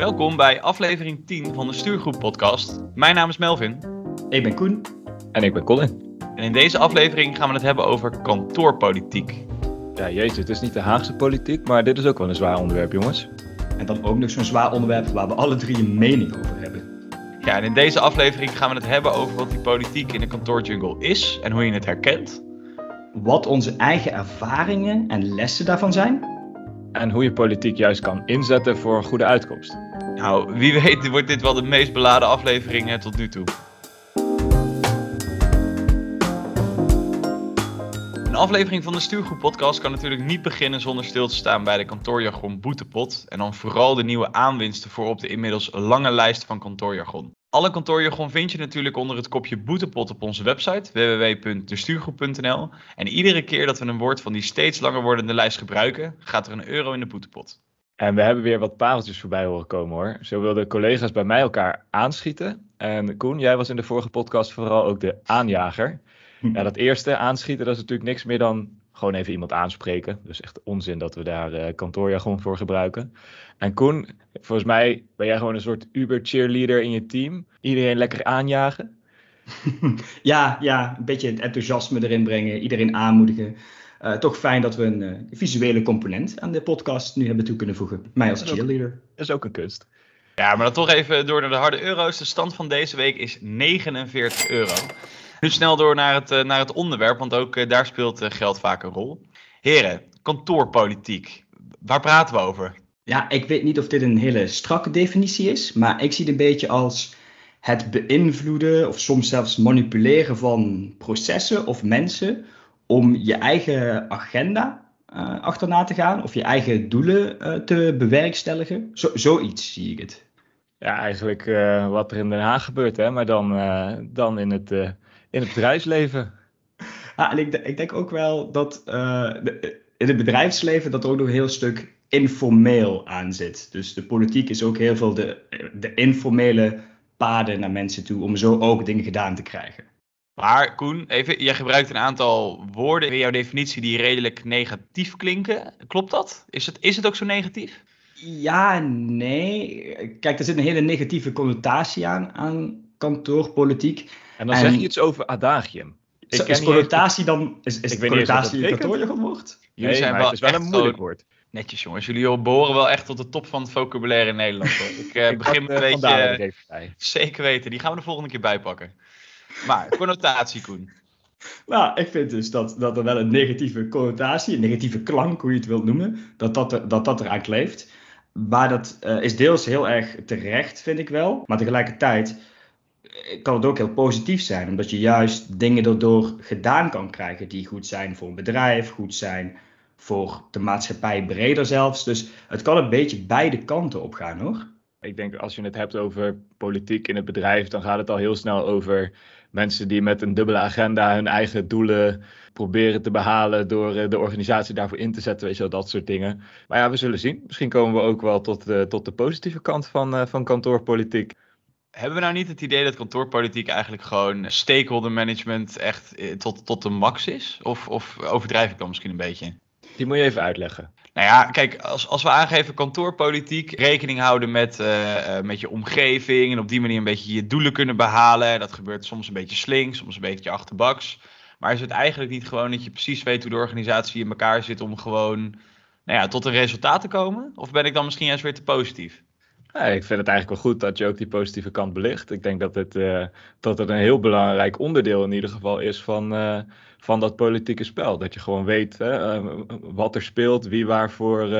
Welkom bij aflevering 10 van de Stuurgroep Podcast. Mijn naam is Melvin. Ik ben Koen. En ik ben Colin. En in deze aflevering gaan we het hebben over kantoorpolitiek. Ja, jeetje, het is niet de Haagse politiek, maar dit is ook wel een zwaar onderwerp, jongens. En dan ook nog zo'n zwaar onderwerp waar we alle drie een mening over hebben. Ja, en in deze aflevering gaan we het hebben over wat die politiek in de kantoorjungle is en hoe je het herkent. Wat onze eigen ervaringen en lessen daarvan zijn. En hoe je politiek juist kan inzetten voor een goede uitkomst. Nou, wie weet wordt dit wel de meest beladen aflevering eh, tot nu toe. Een aflevering van de Stuurgroep Podcast kan natuurlijk niet beginnen zonder stil te staan bij de kantoorjargon boetepot. En dan vooral de nieuwe aanwinsten voor op de inmiddels lange lijst van kantoorjargon. Alle kantoorjargon vind je natuurlijk onder het kopje boetepot op onze website www.destuurgroep.nl. En iedere keer dat we een woord van die steeds langer wordende lijst gebruiken, gaat er een euro in de boetepot. En we hebben weer wat pareltjes voorbij horen komen hoor. Zo wilden collega's bij mij elkaar aanschieten. En Koen, jij was in de vorige podcast vooral ook de aanjager. Ja, dat eerste aanschieten, dat is natuurlijk niks meer dan gewoon even iemand aanspreken. Dus echt onzin dat we daar uh, kantoorjargon voor gebruiken. En Koen, volgens mij ben jij gewoon een soort Uber-cheerleader in je team. Iedereen lekker aanjagen. ja, ja, een beetje het enthousiasme erin brengen, iedereen aanmoedigen. Uh, toch fijn dat we een uh, visuele component aan de podcast nu hebben toe kunnen voegen. Mij als cheerleader. Dat is ook een kunst. Ja, maar dan toch even door naar de harde euro's. De stand van deze week is 49 euro. Nu snel door naar het, uh, naar het onderwerp, want ook daar speelt geld vaak een rol. Heren, kantoorpolitiek. Waar praten we over? Ja, ik weet niet of dit een hele strakke definitie is, maar ik zie het een beetje als het beïnvloeden of soms zelfs manipuleren van processen of mensen om je eigen agenda achterna te gaan of je eigen doelen te bewerkstelligen. Zo, zoiets zie ik het. Ja, eigenlijk wat er in Den Haag gebeurt, hè? maar dan, dan in het in het bedrijfsleven. Ja, en ik, ik denk ook wel dat de, in het bedrijfsleven dat er ook nog een heel stuk informeel aan zit. Dus de politiek is ook heel veel de, de informele paden naar mensen toe om zo ook dingen gedaan te krijgen. Maar Koen, even, jij gebruikt een aantal woorden in jouw definitie die redelijk negatief klinken. Klopt dat? Is het, is het ook zo negatief? Ja, nee. Kijk, er zit een hele negatieve connotatie aan, aan kantoorpolitiek. En dan en, zeg je iets over adagium. Ik is connotatie dan, is, is ik connotatie een kantoorjargon woord? Jullie zijn wel het is wel een moeilijk woord. Netjes jongens, jullie behoren wel echt tot de top van het vocabulaire in Nederland. Hoor. Ik, uh, ik begin met een beetje, zeker weten, die gaan we de volgende keer bijpakken. Maar, connotatie Koen. Nou, ik vind dus dat, dat er wel een negatieve connotatie, een negatieve klank, hoe je het wilt noemen, dat dat, er, dat, dat eraan kleeft. Maar dat uh, is deels heel erg terecht, vind ik wel. Maar tegelijkertijd kan het ook heel positief zijn, omdat je juist dingen erdoor gedaan kan krijgen die goed zijn voor een bedrijf, goed zijn voor de maatschappij breder zelfs. Dus het kan een beetje beide kanten op gaan hoor. Ik denk als je het hebt over politiek in het bedrijf, dan gaat het al heel snel over mensen die met een dubbele agenda hun eigen doelen proberen te behalen door eh, de organisatie daarvoor in te zetten, weet je wel, dat soort dingen. Maar ja, we zullen zien. Misschien komen we ook wel tot de, tot de positieve kant van, uh, van kantoorpolitiek. Hebben we nou niet het idee dat kantoorpolitiek eigenlijk gewoon stakeholder management echt eh, tot, tot de max is? Of, of overdrijf ik dan misschien een beetje? Die moet je even uitleggen. Nou ja, kijk, als, als we aangeven kantoorpolitiek, rekening houden met, uh, uh, met je omgeving en op die manier een beetje je doelen kunnen behalen. Dat gebeurt soms een beetje slinks, soms een beetje achterbaks. Maar is het eigenlijk niet gewoon dat je precies weet hoe de organisatie in elkaar zit om gewoon nou ja, tot een resultaat te komen? Of ben ik dan misschien juist weer te positief? Ja, ik vind het eigenlijk wel goed dat je ook die positieve kant belicht. Ik denk dat het, uh, dat het een heel belangrijk onderdeel in ieder geval is van, uh, van dat politieke spel. Dat je gewoon weet hè, uh, wat er speelt, wie waarvoor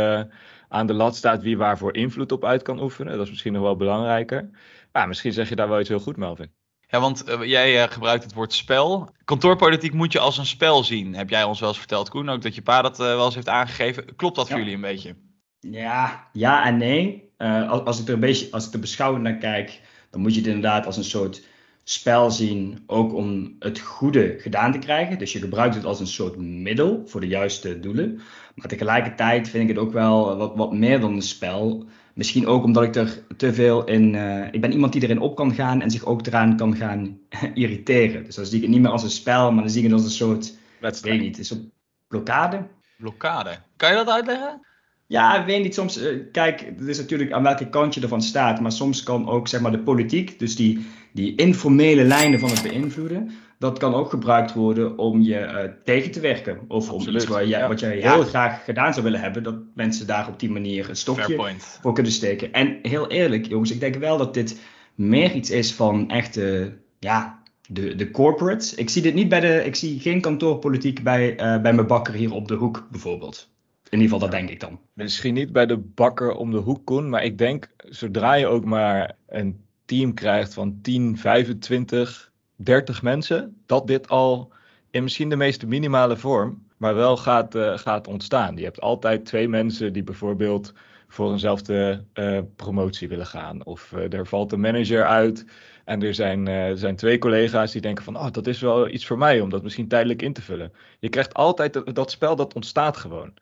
aan de lat staat, wie waarvoor invloed op uit kan oefenen. Dat is misschien nog wel belangrijker. Ja, misschien zeg je daar wel iets heel goed, Melvin. Ja, want jij gebruikt het woord spel. Kantoorpolitiek moet je als een spel zien, heb jij ons wel eens verteld, Koen. Ook dat je pa dat wel eens heeft aangegeven. Klopt dat ja. voor jullie een beetje? Ja, ja en nee. Uh, als, als, ik er een beetje, als ik er beschouwend naar kijk, dan moet je het inderdaad als een soort spel zien, ook om het goede gedaan te krijgen. Dus je gebruikt het als een soort middel voor de juiste doelen. Maar tegelijkertijd vind ik het ook wel wat, wat meer dan een spel. Misschien ook omdat ik er te veel in. Uh, ik ben iemand die erin op kan gaan en zich ook eraan kan gaan irriteren. Dus dan zie ik het niet meer als een spel, maar dan zie ik het als een soort. Wedstrijd. Weet niet, is een blokkade. Blokkade. Kan je dat uitleggen? Ja, ik weet niet, soms, eh, kijk, het is natuurlijk aan welke kant je ervan staat, maar soms kan ook, zeg maar, de politiek, dus die, die informele lijnen van het beïnvloeden, dat kan ook gebruikt worden om je uh, tegen te werken. Of om iets waar jij, wat jij heel graag gedaan zou willen hebben, dat mensen daar op die manier een stokje voor kunnen steken. En heel eerlijk, jongens, ik denk wel dat dit meer iets is van echte, ja, de, de corporates. Ik zie dit niet bij de, ik zie geen kantoorpolitiek bij, uh, bij mijn bakker hier op de hoek bijvoorbeeld. In ieder geval, dat denk ik dan. Misschien niet bij de bakker om de hoek, kon, maar ik denk zodra je ook maar een team krijgt van 10, 25, 30 mensen, dat dit al in misschien de meest minimale vorm, maar wel gaat, uh, gaat ontstaan. Je hebt altijd twee mensen die bijvoorbeeld voor eenzelfde uh, promotie willen gaan. Of uh, er valt een manager uit en er zijn, zijn twee collega's die denken van, oh, dat is wel iets voor mij om dat misschien tijdelijk in te vullen. Je krijgt altijd dat, dat spel, dat ontstaat gewoon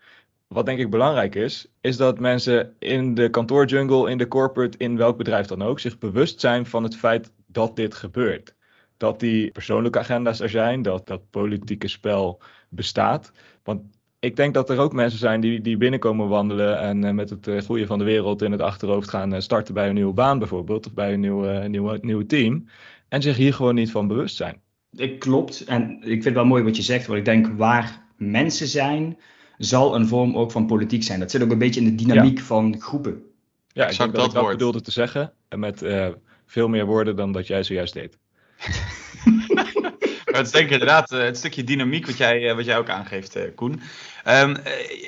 wat denk ik belangrijk is, is dat mensen in de kantoorjungle, in de corporate, in welk bedrijf dan ook, zich bewust zijn van het feit dat dit gebeurt. Dat die persoonlijke agenda's er zijn, dat dat politieke spel bestaat. Want ik denk dat er ook mensen zijn die, die binnenkomen wandelen en uh, met het uh, groeien van de wereld in het achterhoofd gaan uh, starten bij een nieuwe baan bijvoorbeeld, of bij een nieuw, nieuwe, nieuwe team, en zich hier gewoon niet van bewust zijn. Ik klopt, en ik vind het wel mooi wat je zegt, want ik denk waar mensen zijn, zal een vorm ook van politiek zijn. Dat zit ook een beetje in de dynamiek van groepen. Ja, ik denk dat, dat ik dat bedoelde te zeggen. En met uh, veel meer woorden dan dat jij zojuist deed. het is denk ik inderdaad uh, het stukje dynamiek wat jij, uh, wat jij ook aangeeft, Koen. Um,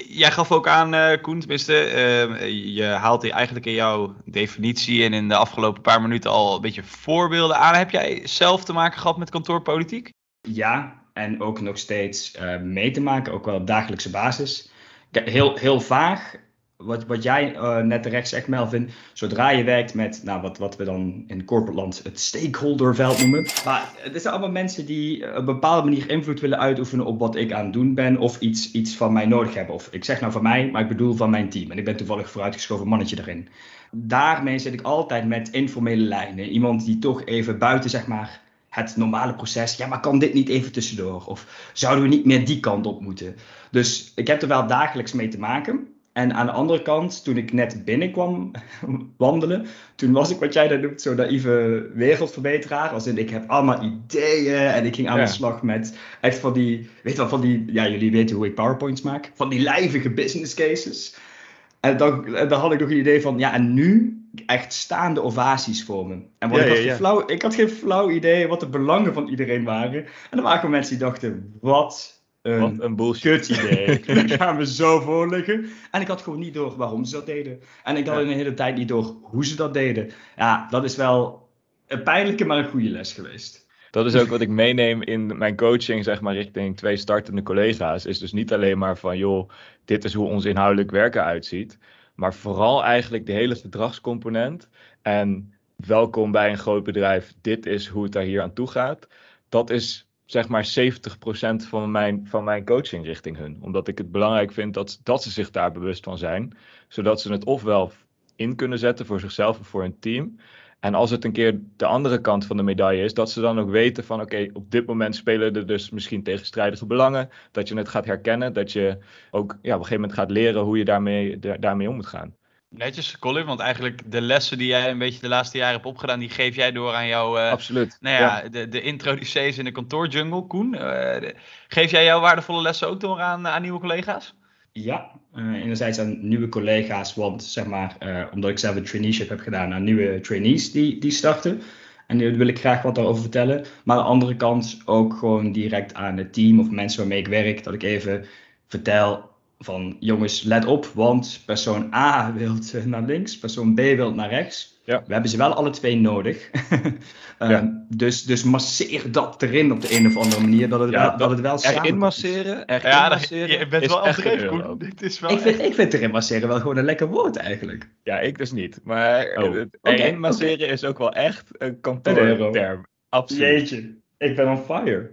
jij gaf ook aan, Koen, tenminste, ehm, je haalt eigenlijk in jouw definitie en in de afgelopen paar minuten al een beetje voorbeelden aan. Heb jij zelf te maken gehad met kantoorpolitiek? Ja, en ook nog steeds uh, mee te maken, ook wel op dagelijkse basis. Heel, heel vaag, wat, wat jij uh, net terecht zegt, Melvin, zodra je werkt met nou, wat, wat we dan in corporate land het stakeholderveld noemen. Maar het zijn allemaal mensen die op een bepaalde manier invloed willen uitoefenen op wat ik aan het doen ben of iets, iets van mij nodig hebben. Of ik zeg nou van mij, maar ik bedoel van mijn team. En ik ben toevallig vooruitgeschoven mannetje erin. Daarmee zit ik altijd met informele lijnen. Iemand die toch even buiten, zeg maar, het normale proces. Ja, maar kan dit niet even tussendoor? Of zouden we niet meer die kant op moeten? Dus ik heb er wel dagelijks mee te maken. En aan de andere kant, toen ik net binnenkwam wandelen, toen was ik wat jij daar noemt, zo'n naïeve wereldverbeteraar. Als in, ik heb allemaal ideeën en ik ging aan de slag met echt van die, weet je wel, van die, ja, jullie weten hoe ik PowerPoints maak, van die lijvige business cases. En dan, en dan had ik nog een idee van, ja, en nu echt staande ovaties voor me. En wat ik, had Flauw, ik had geen flauw idee wat de belangen van iedereen waren. En er waren mensen die dachten, wat een, wat een bullshit idee. Daar gaan we zo voor liggen. En ik had gewoon niet door waarom ze dat deden. En ik had in de hele tijd niet door hoe ze dat deden. Ja, dat is wel een pijnlijke, maar een goede les geweest. Dat is ook wat ik meeneem in mijn coaching, zeg maar, richting twee startende collega's. Is dus niet alleen maar van, joh, dit is hoe ons inhoudelijk werken uitziet. Maar vooral eigenlijk de hele gedragscomponent. En welkom bij een groot bedrijf. Dit is hoe het daar hier aan toe gaat. Dat is zeg maar 70% van mijn, van mijn coaching richting hun. Omdat ik het belangrijk vind dat, dat ze zich daar bewust van zijn. Zodat ze het ofwel in kunnen zetten voor zichzelf of voor een team. En als het een keer de andere kant van de medaille is, dat ze dan ook weten van oké, op dit moment spelen er dus misschien tegenstrijdige belangen. Dat je het gaat herkennen, dat je ook ja, op een gegeven moment gaat leren hoe je daarmee, daarmee om moet gaan. Netjes, Colin, want eigenlijk de lessen die jij een beetje de laatste jaren hebt opgedaan, die geef jij door aan jouw. Uh, Absoluut. Nou ja, De, de introducees in de kantoorjungle, Koen. Uh, geef jij jouw waardevolle lessen ook door aan, aan nieuwe collega's? Ja, uh, enerzijds aan nieuwe collega's, want zeg maar, uh, omdat ik zelf een traineeship heb gedaan aan nieuwe trainees die, die starten. En daar wil ik graag wat daarover vertellen. Maar aan de andere kant ook gewoon direct aan het team of mensen waarmee ik werk, dat ik even vertel van jongens, let op, want persoon A wil naar links, persoon B wil naar rechts. Ja. We hebben ze wel alle twee nodig. uh, ja. dus, dus masseer dat erin op de een of andere manier, dat het, ja, wel, dat het wel samen Erin masseren, erin ja, masseren. Je bent wel afgegeven, Dit is wel ik, vind, ik vind erin masseren wel gewoon een lekker woord eigenlijk. Ja, ik dus niet. Maar oh. okay, erin masseren okay. is ook wel echt een kantoorterm. Absoluut. Jeetje, ik ben on fire.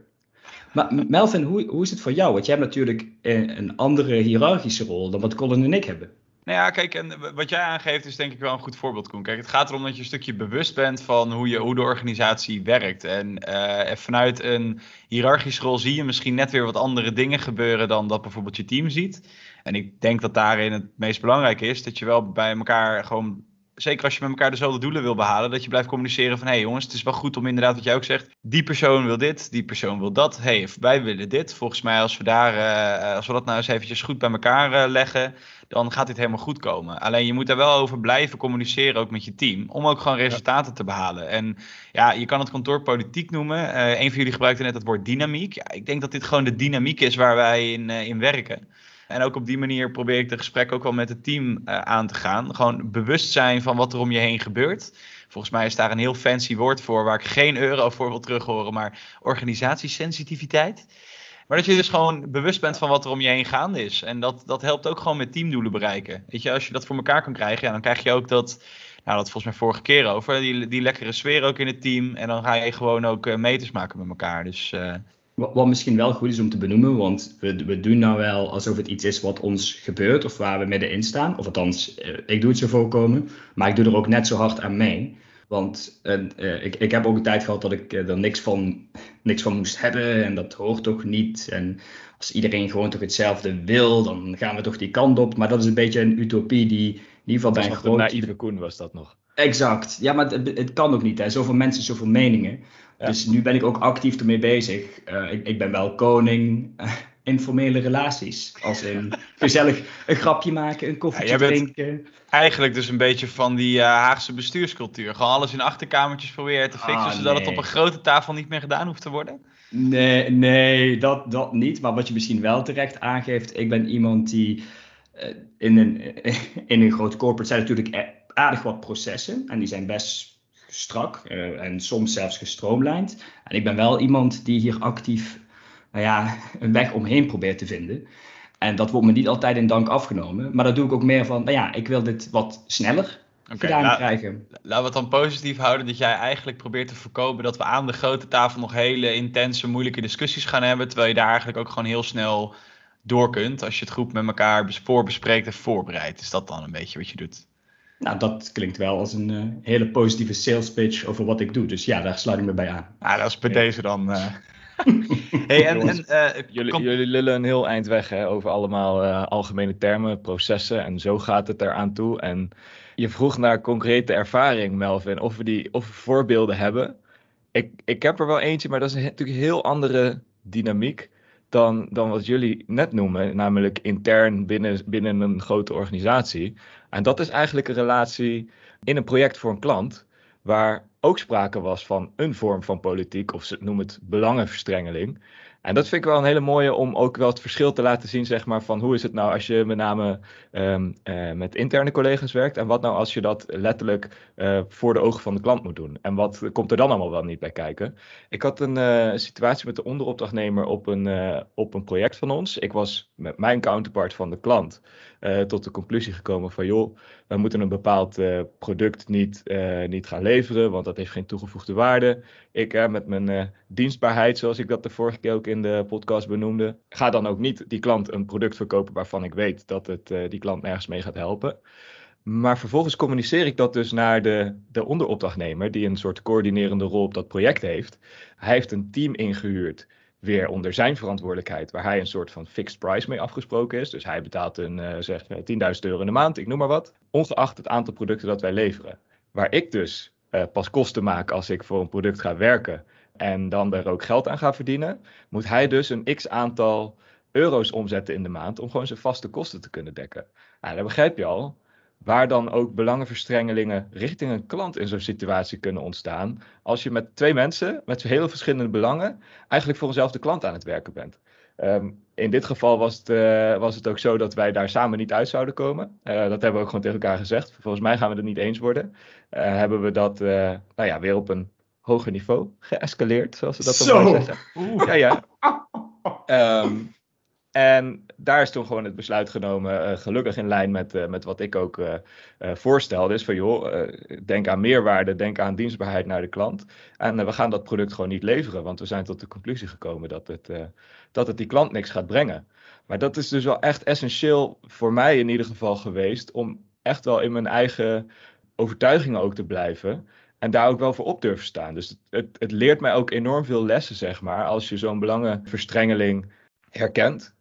Maar Melvin, hoe, hoe is het voor jou? Want jij hebt natuurlijk een andere hiërarchische rol dan wat Colin en ik hebben. Nou ja, kijk, en wat jij aangeeft is denk ik wel een goed voorbeeld, Koen. Kijk, het gaat erom dat je een stukje bewust bent van hoe, je, hoe de organisatie werkt. En uh, vanuit een hiërarchische rol zie je misschien net weer wat andere dingen gebeuren dan dat bijvoorbeeld je team ziet. En ik denk dat daarin het meest belangrijk is dat je wel bij elkaar gewoon zeker als je met elkaar dezelfde doelen wil behalen, dat je blijft communiceren van hé hey jongens, het is wel goed om inderdaad wat jij ook zegt, die persoon wil dit, die persoon wil dat, hé hey, wij willen dit. Volgens mij als we daar, uh, als we dat nou eens eventjes goed bij elkaar uh, leggen, dan gaat dit helemaal goed komen. Alleen je moet daar wel over blijven communiceren, ook met je team, om ook gewoon resultaten te behalen. En ja, je kan het kantoor politiek noemen. Uh, een van jullie gebruikte net het woord dynamiek. Ja, ik denk dat dit gewoon de dynamiek is waar wij in, in werken. En ook op die manier probeer ik de gesprek ook wel met het team uh, aan te gaan. Gewoon bewust zijn van wat er om je heen gebeurt. Volgens mij is daar een heel fancy woord voor waar ik geen euro voor wil terughoren, maar organisatiesensitiviteit. Maar dat je dus gewoon bewust bent van wat er om je heen gaande is. En dat, dat helpt ook gewoon met teamdoelen bereiken. Weet je, als je dat voor elkaar kan krijgen, ja, dan krijg je ook dat, nou dat volgens mij vorige keer over, die, die lekkere sfeer ook in het team. En dan ga je gewoon ook uh, meters maken met elkaar. Dus uh, wat, misschien wel goed is om te benoemen, want we, we doen nou wel alsof het iets is wat ons gebeurt of waar we middenin staan. Of althans, ik doe het zo voorkomen, maar ik doe er ook net zo hard aan mee. Want uh, ik, ik heb ook een tijd gehad dat ik er niks van, niks van moest hebben en dat hoort toch niet. En als iedereen gewoon toch hetzelfde wil, dan gaan we toch die kant op. Maar dat is een beetje een utopie die in ieder geval bij een groot... naïeve Koen was dat nog. Exact. Ja, maar het, het kan ook niet. Hè. Zoveel mensen, zoveel meningen. Ja. Dus nu ben ik ook actief ermee bezig. Uh, ik, ik, ben wel koning uh, informele relaties. Als in gezellig een grapje maken, een koffietje ja, drinken. Eigenlijk dus een beetje van die uh, Haagse bestuurscultuur. Gewoon alles in achterkamertjes proberen te fixen, ah, zodat nee. het op een grote tafel niet meer gedaan hoeft te worden. Nee, nee dat, dat niet. Maar wat je misschien wel terecht aangeeft, ik ben iemand die in, een, in een groot corporate zijn natuurlijk aardig wat processen. En die zijn best strak uh, en soms zelfs gestroomlijnd. En ik ben wel iemand die hier actief nou ja, een weg omheen probeert te vinden. En dat wordt me niet altijd in dank afgenomen. Maar dat doe ik ook meer van, nou ja, ik wil dit wat sneller okay, gedaan krijgen. Laten we het dan positief houden dat jij eigenlijk probeert te voorkomen dat we aan de grote tafel nog hele intense, moeilijke discussies gaan hebben. Terwijl je daar eigenlijk ook gewoon heel snel door kunt als je het goed met elkaar voorbespreekt en voorbereidt. Is dat dan een beetje wat je doet? Nou, dat klinkt wel als een uh, hele positieve sales pitch over wat ik doe. Dus ja, daar sluit ik me bij aan. Ah, dat is bij ja. deze dan. Uh... hey, en, en, uh, jullie, kom... jullie lullen een heel eind weg hè, over allemaal algemene termen, processen en zo gaat het eraan toe. En je vroeg naar concrete ervaring, Melvin, of we, die, of we voorbeelden hebben. Ik, ik heb er wel eentje, maar dat is een, natuurlijk een heel andere dynamiek dan, dan wat jullie net noemen, namelijk intern binnen, binnen een grote organisatie. En dat is eigenlijk een relatie in een project voor een klant, waar ook sprake was van een vorm van politiek, of ze noemen het belangenverstrengeling. En dat vind ik wel een hele mooie om ook wel het verschil te laten zien, zeg maar, van hoe is het nou als je met name um, uh, met interne collega's werkt en wat nou als je dat letterlijk uh, voor de ogen van de klant moet doen. En wat komt er dan allemaal wel niet bij kijken. Ik had een uh, situatie met de onderopdrachtnemer op een, op een project van ons. Ik was met mijn counterpart van de klant tot de conclusie gekomen van joh, we moeten een bepaald product niet, niet gaan leveren, want dat heeft geen toegevoegde waarde. Ik met mijn dienstbaarheid, zoals ik dat de vorige keer ook in de podcast benoemde, ga dan ook niet die klant een product verkopen waarvan ik weet dat het die klant nergens mee gaat helpen. Maar vervolgens communiceer ik dat dus naar de, de onderopdrachtnemer, die een soort coördinerende rol op dat project heeft. Hij heeft een team ingehuurd, weer onder zijn verantwoordelijkheid, waar hij een soort van fixed price mee afgesproken is. Dus hij betaalt een, uh, zeg 10.000 euro in de maand, ik noem maar wat, ongeacht het aantal producten dat wij leveren. Waar ik dus uh, pas kosten maak als ik voor een product ga werken en dan er ook geld aan gaat verdienen, moet hij dus een x aantal euro's omzetten in de maand om gewoon zijn vaste kosten te kunnen dekken. Nou, dan begrijp je al waar dan ook belangenverstrengelingen richting een klant in zo'n situatie kunnen ontstaan. Als je met twee mensen met heel verschillende belangen eigenlijk voor eenzelfde klant aan het werken bent. Um, in dit geval was het, uh, was het ook zo dat wij daar samen niet uit zouden komen. Uh, dat hebben we ook gewoon tegen elkaar gezegd. Volgens mij gaan we het niet eens worden. Uh, hebben we dat nou ja, weer op een hoger niveau geëscaleerd, zoals ze dat dan zeggen. Ja, ja. Um, En daar is toen gewoon het besluit genomen, uh, gelukkig in lijn met, uh, met wat ik ook uh, voorstel. Dus van joh, denk aan meerwaarde, denk aan dienstbaarheid naar de klant. En we gaan dat product gewoon niet leveren, want we zijn tot de conclusie gekomen dat het, dat het die klant niks gaat brengen. Maar dat is dus wel echt essentieel voor mij in ieder geval geweest, om echt wel in mijn eigen overtuigingen ook te blijven. En daar ook wel voor op durven staan. Dus het, het, het leert mij ook enorm veel lessen, zeg maar, als je zo'n belangenverstrengeling herkent.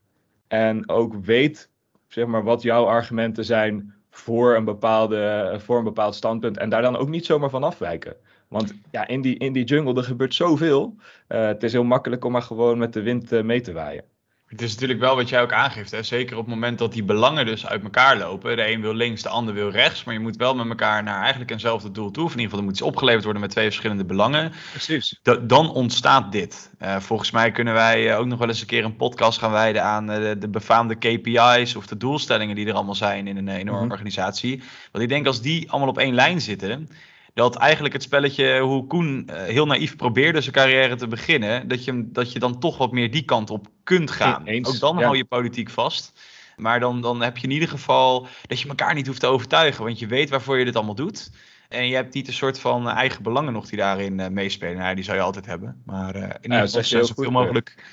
En ook weet, zeg maar, wat jouw argumenten zijn voor een, bepaalde, voor een bepaald standpunt. En daar dan ook niet zomaar van afwijken. Want ja, in die, in die jungle, er gebeurt zoveel. Uh, het is heel makkelijk om maar gewoon met de wind uh, mee te waaien. Het is natuurlijk wel wat jij ook aangeeft. Hè? Zeker op het moment dat die belangen dus uit elkaar lopen. De een wil links, de ander wil rechts. Maar je moet wel met elkaar naar eigenlijk eenzelfde doel toe. Of in ieder geval, er moet iets opgeleverd worden met twee verschillende belangen. Precies. dan ontstaat dit. Uh, volgens mij kunnen wij uh, ook nog wel eens een keer een podcast gaan wijden aan uh, de, de, befaamde KPI's. Of de doelstellingen die er allemaal zijn in een enorme mm -hmm. organisatie. Want ik denk als die allemaal op één lijn zitten dat eigenlijk het spelletje, hoe Koen uh, heel naïef probeerde zijn carrière te beginnen, dat je, dat je dan toch wat meer die kant op kunt gaan. Eens, Ook dan ja. hou je politiek vast. Maar dan, dan heb je in ieder geval dat je elkaar niet hoeft te overtuigen, want je weet waarvoor je dit allemaal doet. En je hebt niet een soort van eigen belangen nog die daarin uh, meespelen. Nou, die zou je altijd hebben. Maar uh, in ieder geval heel zoveel goed, mogelijk Zeg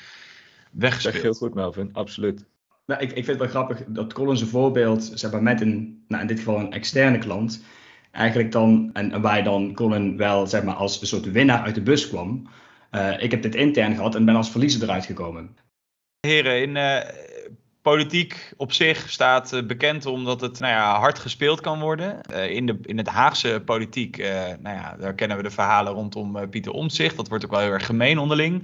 weggespeeld. je heel goed, Melvin. Absoluut. Nou, ik, ik vind het wel grappig dat Colin zijn voorbeeld, zeg maar, met een, nou, in dit geval een externe klant, eigenlijk dan, en waar dan Colin wel, zeg maar, als een soort winnaar uit de bus kwam. Uh, ik heb dit intern gehad en ben als verliezer eruit gekomen. Heren, in uh, politiek op zich staat uh, bekend omdat het nou ja, hard gespeeld kan worden. Uh, in, de, in het Haagse politiek, nou ja, daar kennen we de verhalen rondom Pieter Omtzigt. Dat wordt ook wel heel erg gemeen onderling.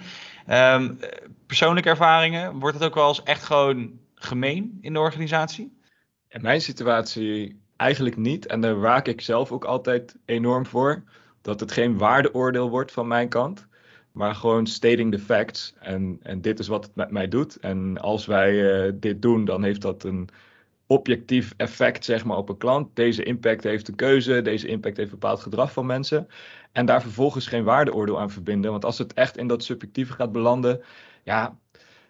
Um, persoonlijke ervaringen, wordt het ook wel eens echt gewoon gemeen in de organisatie? In mijn situatie eigenlijk niet. En daar waak ik zelf ook altijd enorm voor. Dat het geen waardeoordeel wordt van mijn kant. Maar gewoon stating the facts. En, en dit is wat het met mij doet. En als wij uh, dit doen, dan heeft dat een objectief effect zeg maar, op een klant. Deze impact heeft een keuze. Deze impact heeft bepaald gedrag van mensen. En daar vervolgens geen waardeoordeel aan verbinden. Want als het echt in dat subjectieve gaat belanden. Ja,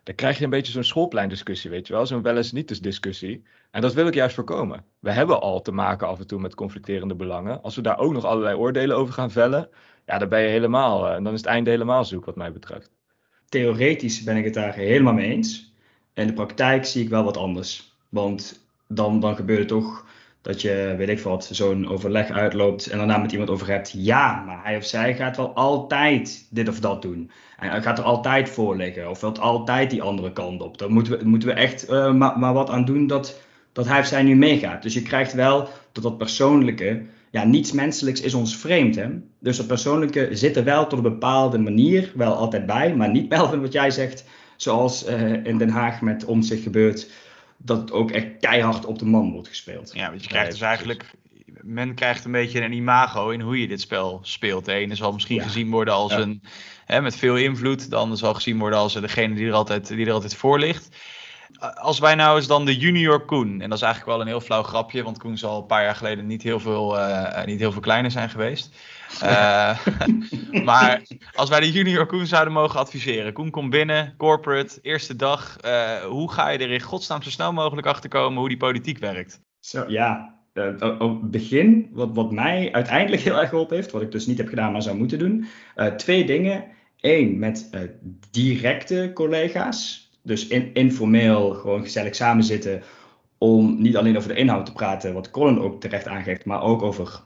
dan krijg je een beetje zo'n schoolpleindiscussie, weet je wel. Zo'n wel eens niet discussie. En dat wil ik juist voorkomen. We hebben al te maken af en toe met conflicterende belangen. Als we daar ook nog allerlei oordelen over gaan vellen, ja, dan ben je helemaal, en dan is het einde helemaal zoek wat mij betreft. Theoretisch ben ik het daar helemaal mee eens. In de praktijk zie ik wel wat anders. Want dan, dan gebeurt het toch dat je, weet ik wat, zo'n overleg uitloopt en daarna met iemand over hebt. Ja, maar hij of zij gaat wel altijd dit of dat doen. En hij gaat er altijd voor liggen of wil altijd die andere kant op. Daar moeten we, moeten we echt uh, maar, maar wat aan doen dat, dat hij of zij nu meegaat. Dus je krijgt wel dat dat persoonlijke, ja, niets menselijks is ons vreemd. Hè? Dus dat persoonlijke zit er wel tot een bepaalde manier wel altijd bij, maar niet Melvin wat jij zegt, zoals uh, in Den Haag met om zich gebeurt dat het ook echt keihard op de man wordt gespeeld. Ja, want je krijgt dus eigenlijk, men krijgt een beetje een imago in hoe je dit spel speelt. De ene zal misschien ja. gezien worden als ja. een, hè, met veel invloed, de ander zal gezien worden als degene die er altijd, die er altijd voor ligt. Als wij nou eens dan de junior Koen, en dat is eigenlijk wel een heel flauw grapje, want Koen zal een paar jaar geleden niet heel veel, uh, niet heel veel kleiner zijn geweest. Uh, maar als wij de junior Koen zouden mogen adviseren. Koen komt binnen, corporate, eerste dag. Uh, hoe ga je er in godsnaam zo snel mogelijk achter komen hoe die politiek werkt? Zo, ja, op het begin, wat, wat mij uiteindelijk heel erg geholpen heeft, wat ik dus niet heb gedaan, maar zou moeten doen. twee dingen. Eén, met directe collega's. Dus in, informeel, gewoon gezellig samen zitten. Om niet alleen over de inhoud te praten, wat Colin ook terecht aangeeft, maar ook over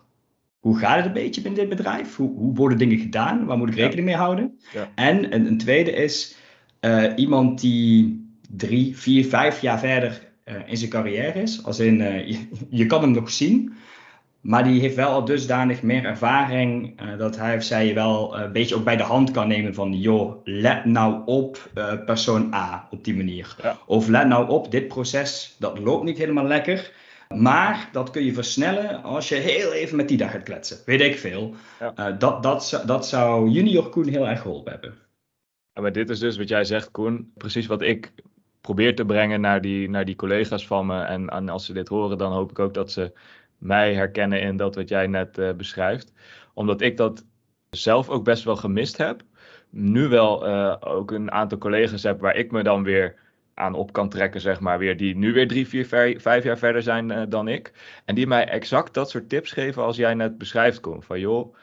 hoe gaat het een beetje binnen dit bedrijf? Hoe, hoe worden dingen gedaan? Waar moet ik rekening mee houden? Ja. En een, een, tweede is uh, iemand die drie, vier, vijf jaar verder uh, in zijn carrière is. Als in, uh, je, je, kan hem nog zien, maar die heeft wel al dusdanig meer ervaring dat hij of zij je wel een beetje ook bij de hand kan nemen van, joh, let nou op persoon A op die manier. Ja. Of let nou op, dit proces, dat loopt niet helemaal lekker. Maar dat kun je versnellen als je heel even met die dag gaat kletsen. Weet ik veel. Ja. Uh, dat, dat, dat zou junior Koen heel erg geholpen hebben. Ja, maar dit is dus wat jij zegt, Koen. Precies wat ik probeer te brengen naar die, naar die collega's van me. En, en als ze dit horen, dan hoop ik ook dat ze mij herkennen in dat wat jij net uh, beschrijft. Omdat ik dat zelf ook best wel gemist heb. Nu wel uh, ook een aantal collega's heb waar ik me dan weer aan op kan trekken, zeg maar, weer, die nu weer drie, vier, vijf jaar verder zijn eh, dan ik. En die mij exact dat soort tips geven als jij net beschrijft, Koen. Van joh,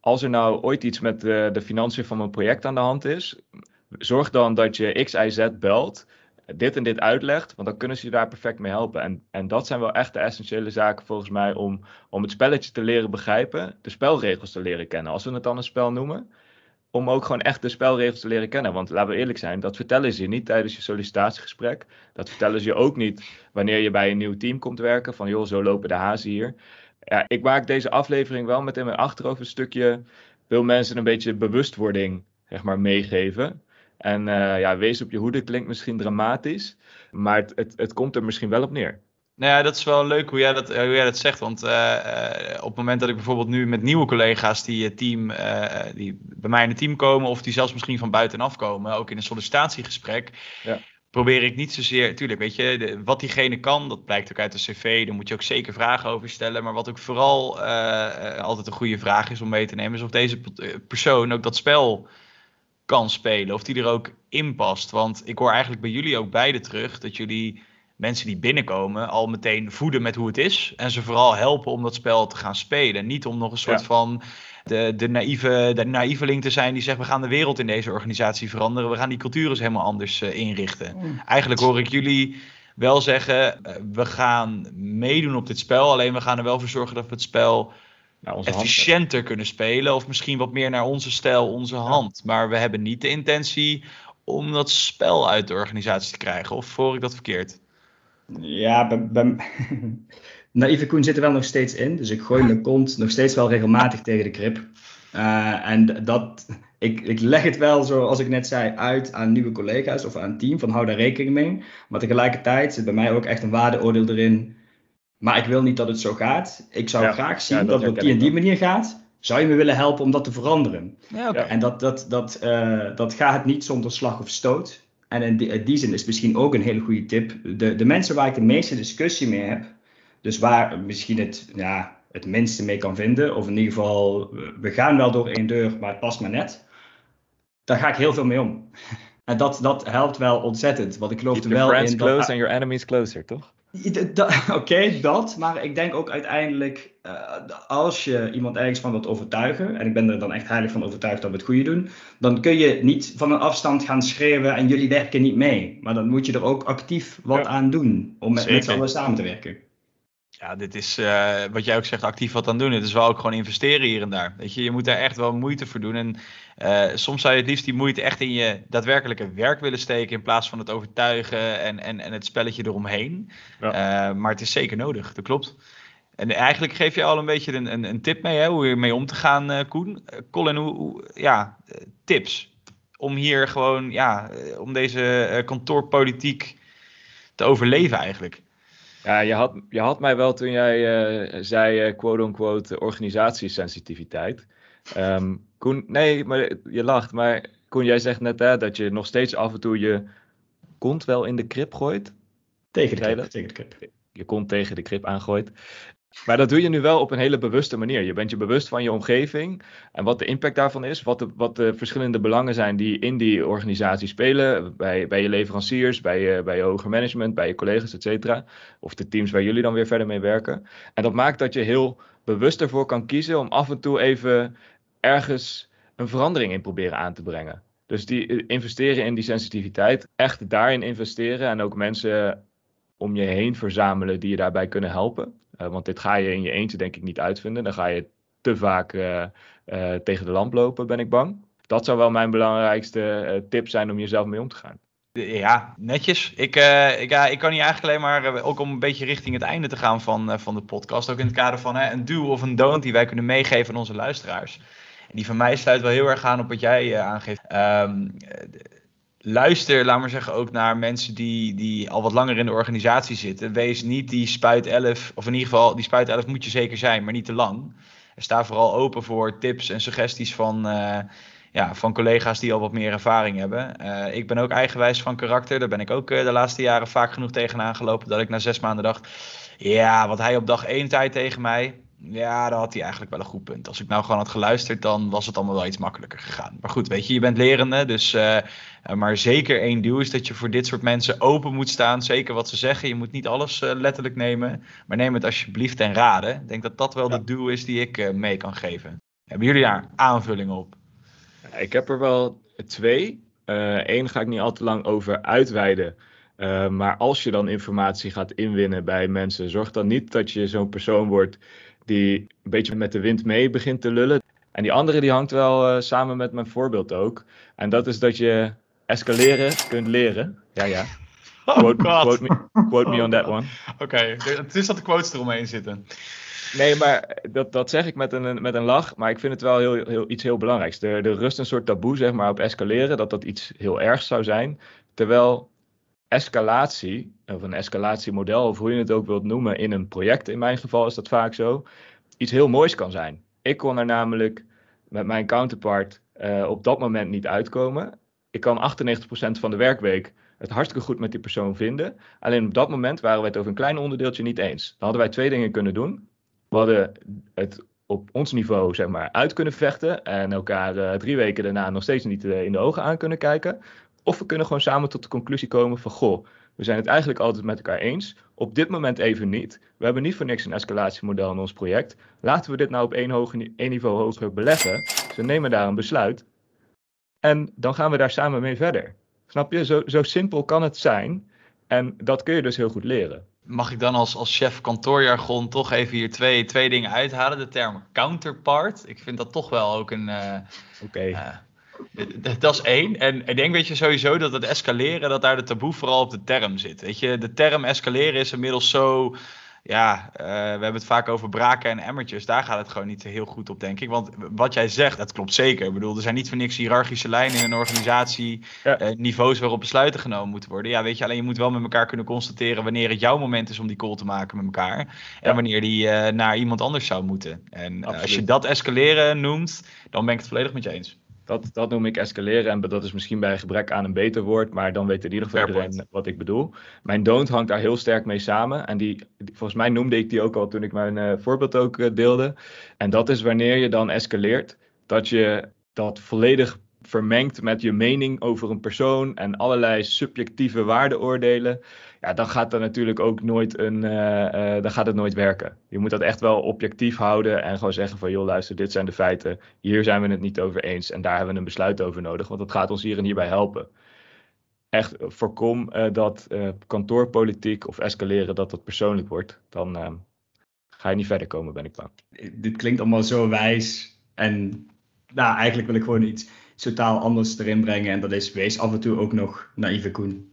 als er nou ooit iets met de, de financiën van mijn project aan de hand is, zorg dan dat je X, Y, Z belt dit en dit uitlegt, want dan kunnen ze je daar perfect mee helpen. En, en dat zijn wel echt de essentiële zaken volgens mij om, om het spelletje te leren begrijpen, de spelregels te leren kennen, als we het dan een spel noemen. Om ook gewoon echt de spelregels te leren kennen. Want laten we eerlijk zijn, dat vertellen ze je niet tijdens je sollicitatiegesprek. Dat vertellen ze je ook niet wanneer je bij een nieuw team komt werken. Van joh, zo lopen de hazen hier. Ja, ik maak deze aflevering wel met in mijn achterhoofd een stukje. Wil mensen een beetje bewustwording zeg maar, meegeven. En uh, ja, wees op je hoede klinkt misschien dramatisch, maar het, het komt er misschien wel op neer. Nou ja, dat is wel leuk hoe jij dat, hoe jij dat zegt. Want uh, op het moment dat ik bijvoorbeeld nu met nieuwe collega's die, team, uh, die bij mij in het team komen, of die zelfs misschien van buitenaf komen, ook in een sollicitatiegesprek, ja. probeer ik niet zozeer, tuurlijk, weet je, de, wat diegene kan, dat blijkt ook uit de cv, daar moet je ook zeker vragen over stellen. Maar wat ook vooral altijd een goede vraag is om mee te nemen, is of deze persoon ook dat spel kan spelen. Of die er ook in past. Want ik hoor eigenlijk bij jullie ook beide terug dat jullie mensen die binnenkomen al meteen voeden met hoe het is. En ze vooral helpen om dat spel te gaan spelen. Niet om nog een soort van de, de, naïeve, de naïveling te zijn die zegt we gaan de wereld in deze organisatie veranderen. We gaan die cultuur eens helemaal anders uh, inrichten. Mm. Eigenlijk hoor ik jullie wel zeggen uh, we gaan meedoen op dit spel. Alleen we gaan er wel voor zorgen dat we het spel efficiënter kunnen spelen. Of misschien wat meer naar onze stijl, onze hand. Maar we hebben niet de intentie om dat spel uit de organisatie te krijgen. Of voor ik dat verkeerd? Ja, bij, bij... Naïeve Koen zit er wel nog steeds in. Dus ik gooi mijn kont nog steeds wel regelmatig tegen de krip. Uh, en dat, ik, ik leg het wel, zoals ik net zei, uit aan nieuwe collega's of aan het team. Van hou daar rekening mee. Maar tegelijkertijd zit bij mij ook echt een waardeoordeel erin maar ik wil niet dat het zo gaat. Ik zou graag zien dat, het op die en die manier gaat. Zou je me willen helpen om dat te veranderen? Ja, En dat, dat, dat, uh, dat gaat niet zonder slag of stoot. En in die, in die, zin is misschien ook een hele goede tip. De, de mensen waar ik de meeste discussie mee heb, dus waar misschien het, ja, het minste mee kan vinden, of in ieder geval, we gaan wel door één deur, maar het past maar net. Daar ga ik heel veel mee om. En dat, dat helpt wel ontzettend. Want ik geloof er wel in. close dat, and your enemies closer, toch? Oké, dat. Maar ik denk ook uiteindelijk, uh, als je iemand ergens van wilt overtuigen, en ik ben er dan echt heilig van overtuigd dat we het goede doen, dan kun je niet van een afstand gaan schreeuwen en jullie werken niet mee. Maar dan moet je er ook actief wat aan doen om met, met z'n allen samen te werken. Ja, dit is uh, wat jij ook zegt, actief wat aan doen. Het is wel ook gewoon investeren hier en daar. Weet je, je moet daar echt wel moeite voor doen. En uh, soms zou je het liefst die moeite echt in je daadwerkelijke werk willen steken. In plaats van het overtuigen en, en, en het spelletje eromheen. Ja. Uh, maar het is zeker nodig, dat klopt. En eigenlijk geef je al een beetje een, een, een tip mee, hè, hoe je mee om te gaan, Koen. Colin, hoe, hoe, ja, tips om hier gewoon, ja, om deze kantoorpolitiek te overleven eigenlijk. Ja, je had, je had mij wel toen jij uh, zei, uh, quote-unquote, organisatiesensitiviteit. Um, Koen, nee, maar je lacht. Maar Koen, jij zegt net hè, dat je nog steeds af en toe je kont wel in de krip gooit. Tegen de krip, tegen de krip. Je kont tegen de krip aangooit. Maar dat doe je nu wel op een hele bewuste manier. Je bent je bewust van je omgeving en wat de impact daarvan is. Wat de, wat de verschillende belangen zijn die in die organisatie spelen. Bij, bij je leveranciers, bij je, bij je hoger management, bij je collega's, et cetera. Of de teams waar jullie dan weer verder mee werken. En dat maakt dat je heel bewust ervoor kan kiezen om af en toe even ergens een verandering in proberen aan te brengen. Dus die eh, investeren in die sensitiviteit, echt daarin investeren en ook mensen om je heen verzamelen die je daarbij kunnen helpen. Uh, want dit ga je in je eentje denk ik niet uitvinden. Dan ga je te vaak uh, uh, tegen de lamp lopen, ben ik bang. Dat zou wel mijn belangrijkste tip zijn om jezelf mee om te gaan. Ja, netjes. Ik, ik, ja, ik kan hier eigenlijk alleen maar, ook om een beetje richting het einde te gaan van, van de podcast, ook in het kader van een do of een don't die wij kunnen meegeven aan onze luisteraars. En die van mij sluit wel heel erg aan op wat jij aangeeft. Um, luister, laat maar zeggen, ook naar mensen die, die al wat langer in de organisatie zitten. Wees niet die spuit 11, of in ieder geval, die spuit 11 moet je zeker zijn, maar niet te lang. Sta vooral open voor tips en suggesties van, uh, ja, van collega's die al wat meer ervaring hebben. Uh, ik ben ook eigenwijs van karakter. Daar ben ik ook uh, de laatste jaren vaak genoeg tegenaan gelopen. Dat ik na zes maanden dacht, ja, wat hij op dag één tijd tegen mij. Ja, daar had hij eigenlijk wel een goed punt. Als ik nou gewoon had geluisterd, dan was het allemaal wel iets makkelijker gegaan. Maar goed, weet je, je bent lerende, dus uh, Uh, maar zeker één duw is dat je voor dit soort mensen open moet staan. Zeker wat ze zeggen. Je moet niet alles uh, letterlijk nemen. Maar neem het alsjeblieft ten rade. Ik denk dat dat wel ja. de duw is die ik uh, mee kan geven. Hebben jullie daar aanvullingen op? Ik heb er wel twee. Eén ga ik niet al te lang over uitweiden. Maar als je dan informatie gaat inwinnen bij mensen, zorg dan niet dat je zo'n persoon wordt die een beetje met de wind mee begint te lullen. En die andere die hangt wel uh, samen met mijn voorbeeld ook. En dat is dat je escaleren kunt leren. Ja, ja. Oh quote, me, quote me on that one. Oké, okay. het is dat de quotes eromheen zitten. Nee, maar dat, dat zeg ik met een, met een lach. Maar ik vind het wel heel, heel, iets heel belangrijks. Er, er rust een soort taboe zeg maar, op escaleren. Dat dat iets heel ergs zou zijn. Terwijl escalatie, of een escalatiemodel, of hoe je het ook wilt noemen, in een project, in mijn geval is dat vaak zo, iets heel moois kan zijn. Ik kon er namelijk met mijn counterpart uh, op dat moment niet uitkomen. Ik kan 98% van de werkweek het hartstikke goed met die persoon vinden. Alleen op dat moment waren we het over een klein onderdeeltje niet eens. Dan hadden wij twee dingen kunnen doen. We hadden het op ons niveau zeg maar, uit kunnen vechten en elkaar uh, drie weken daarna nog steeds niet uh, in de ogen aan kunnen kijken. Of we kunnen gewoon samen tot de conclusie komen van, goh, we zijn het eigenlijk altijd met elkaar eens. Op dit moment even niet. We hebben niet voor niks een escalatiemodel in ons project. Laten we dit nou op één, hoge, één niveau hoger beleggen. Ze nemen daar een besluit. En dan gaan we daar samen mee verder. Snap je? Zo, zo simpel kan het zijn. En dat kun je dus heel goed leren. Mag ik dan als, als chef kantoorjargon toch even hier twee, twee dingen uithalen? De term counterpart. Ik vind dat toch wel ook een... Uh, Oké. Okay. Uh, dat is één. En ik denk weet je sowieso dat het escaleren, dat daar de taboe vooral op de term zit. Weet je, de term escaleren is inmiddels zo. Ja, uh, we hebben het vaak over braken en emmertjes. Daar gaat het gewoon niet heel goed op, denk ik. Want wat jij zegt, dat klopt zeker. Ik bedoel, er zijn niet voor niks hiërarchische lijnen in een organisatie. Ja. Uh, niveaus waarop besluiten genomen moeten worden. Ja, weet je, alleen je moet wel met elkaar kunnen constateren wanneer het jouw moment is om die call te maken met elkaar. En ja. wanneer die uh, naar iemand anders zou moeten. En als je dat escaleren noemt, dan ben ik het volledig met je eens. Dat, dat noem ik escaleren en dat is misschien bij gebrek aan een beter woord, maar dan weet in ieder geval iedereen wat ik bedoel. Mijn don't hangt daar heel sterk mee samen en die, die volgens mij noemde ik die ook al toen ik mijn uh, voorbeeld ook uh, deelde. En dat is wanneer je dan escaleert, dat je dat volledig vermengt met je mening over een persoon en allerlei subjectieve waardeoordelen, ja, dan gaat er natuurlijk ook nooit een, uh, uh, dan gaat het nooit werken. Je moet dat echt wel objectief houden en gewoon zeggen van, joh, luister, dit zijn de feiten, hier zijn we het niet over eens en daar hebben we een besluit over nodig, want dat gaat ons hier en hierbij helpen. Echt voorkom uh, dat kantoorpolitiek of escaleren dat dat persoonlijk wordt, dan ga je niet verder komen, ben ik bang. Dit klinkt allemaal zo wijs en nou, eigenlijk wil ik gewoon iets totaal anders erin brengen. En dat is, wees af en toe ook nog naïeve Koen.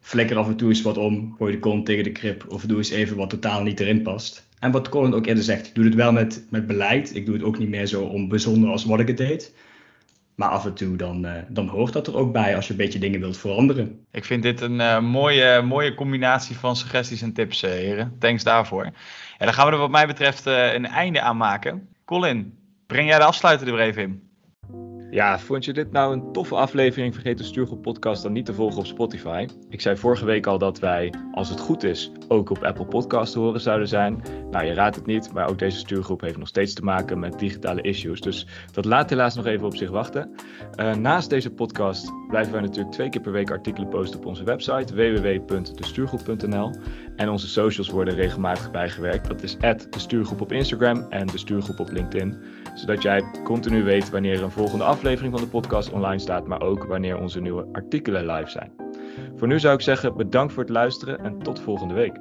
Flikker af en toe eens wat om, gooi de kont tegen de krip. Of doe eens even wat totaal niet erin past. En wat Colin ook eerder zegt, ik doe het wel met, met beleid. Ik doe het ook niet meer zo onbezonnen als wat ik het deed. Maar af en toe dan, uh, dan hoort dat er ook bij als je een beetje dingen wilt veranderen. Ik vind dit een uh, mooie, mooie combinatie van suggesties en tips, uh, heren. Thanks daarvoor. En dan gaan we er wat mij betreft een einde aan maken. Colin, breng jij de afsluiter er even in. Ja, vond je dit nou een toffe aflevering? Vergeet de Stuurgroep podcast dan niet te volgen op Spotify. Ik zei vorige week al dat wij, als het goed is, ook op Apple Podcast te horen zouden zijn. Nou, je raadt het niet, maar ook deze stuurgroep heeft nog steeds te maken met digitale issues. Dus dat laat helaas nog even op zich wachten. Uh, naast deze podcast blijven wij natuurlijk twee keer per week artikelen posten op onze website www.destuurgroep.nl. En onze socials worden regelmatig bijgewerkt. Dat is de stuurgroep op Instagram en de stuurgroep op LinkedIn. Zodat jij continu weet wanneer een volgende aflevering van de podcast online staat, maar ook wanneer onze nieuwe artikelen live zijn. Voor nu zou ik zeggen bedankt voor het luisteren en tot volgende week.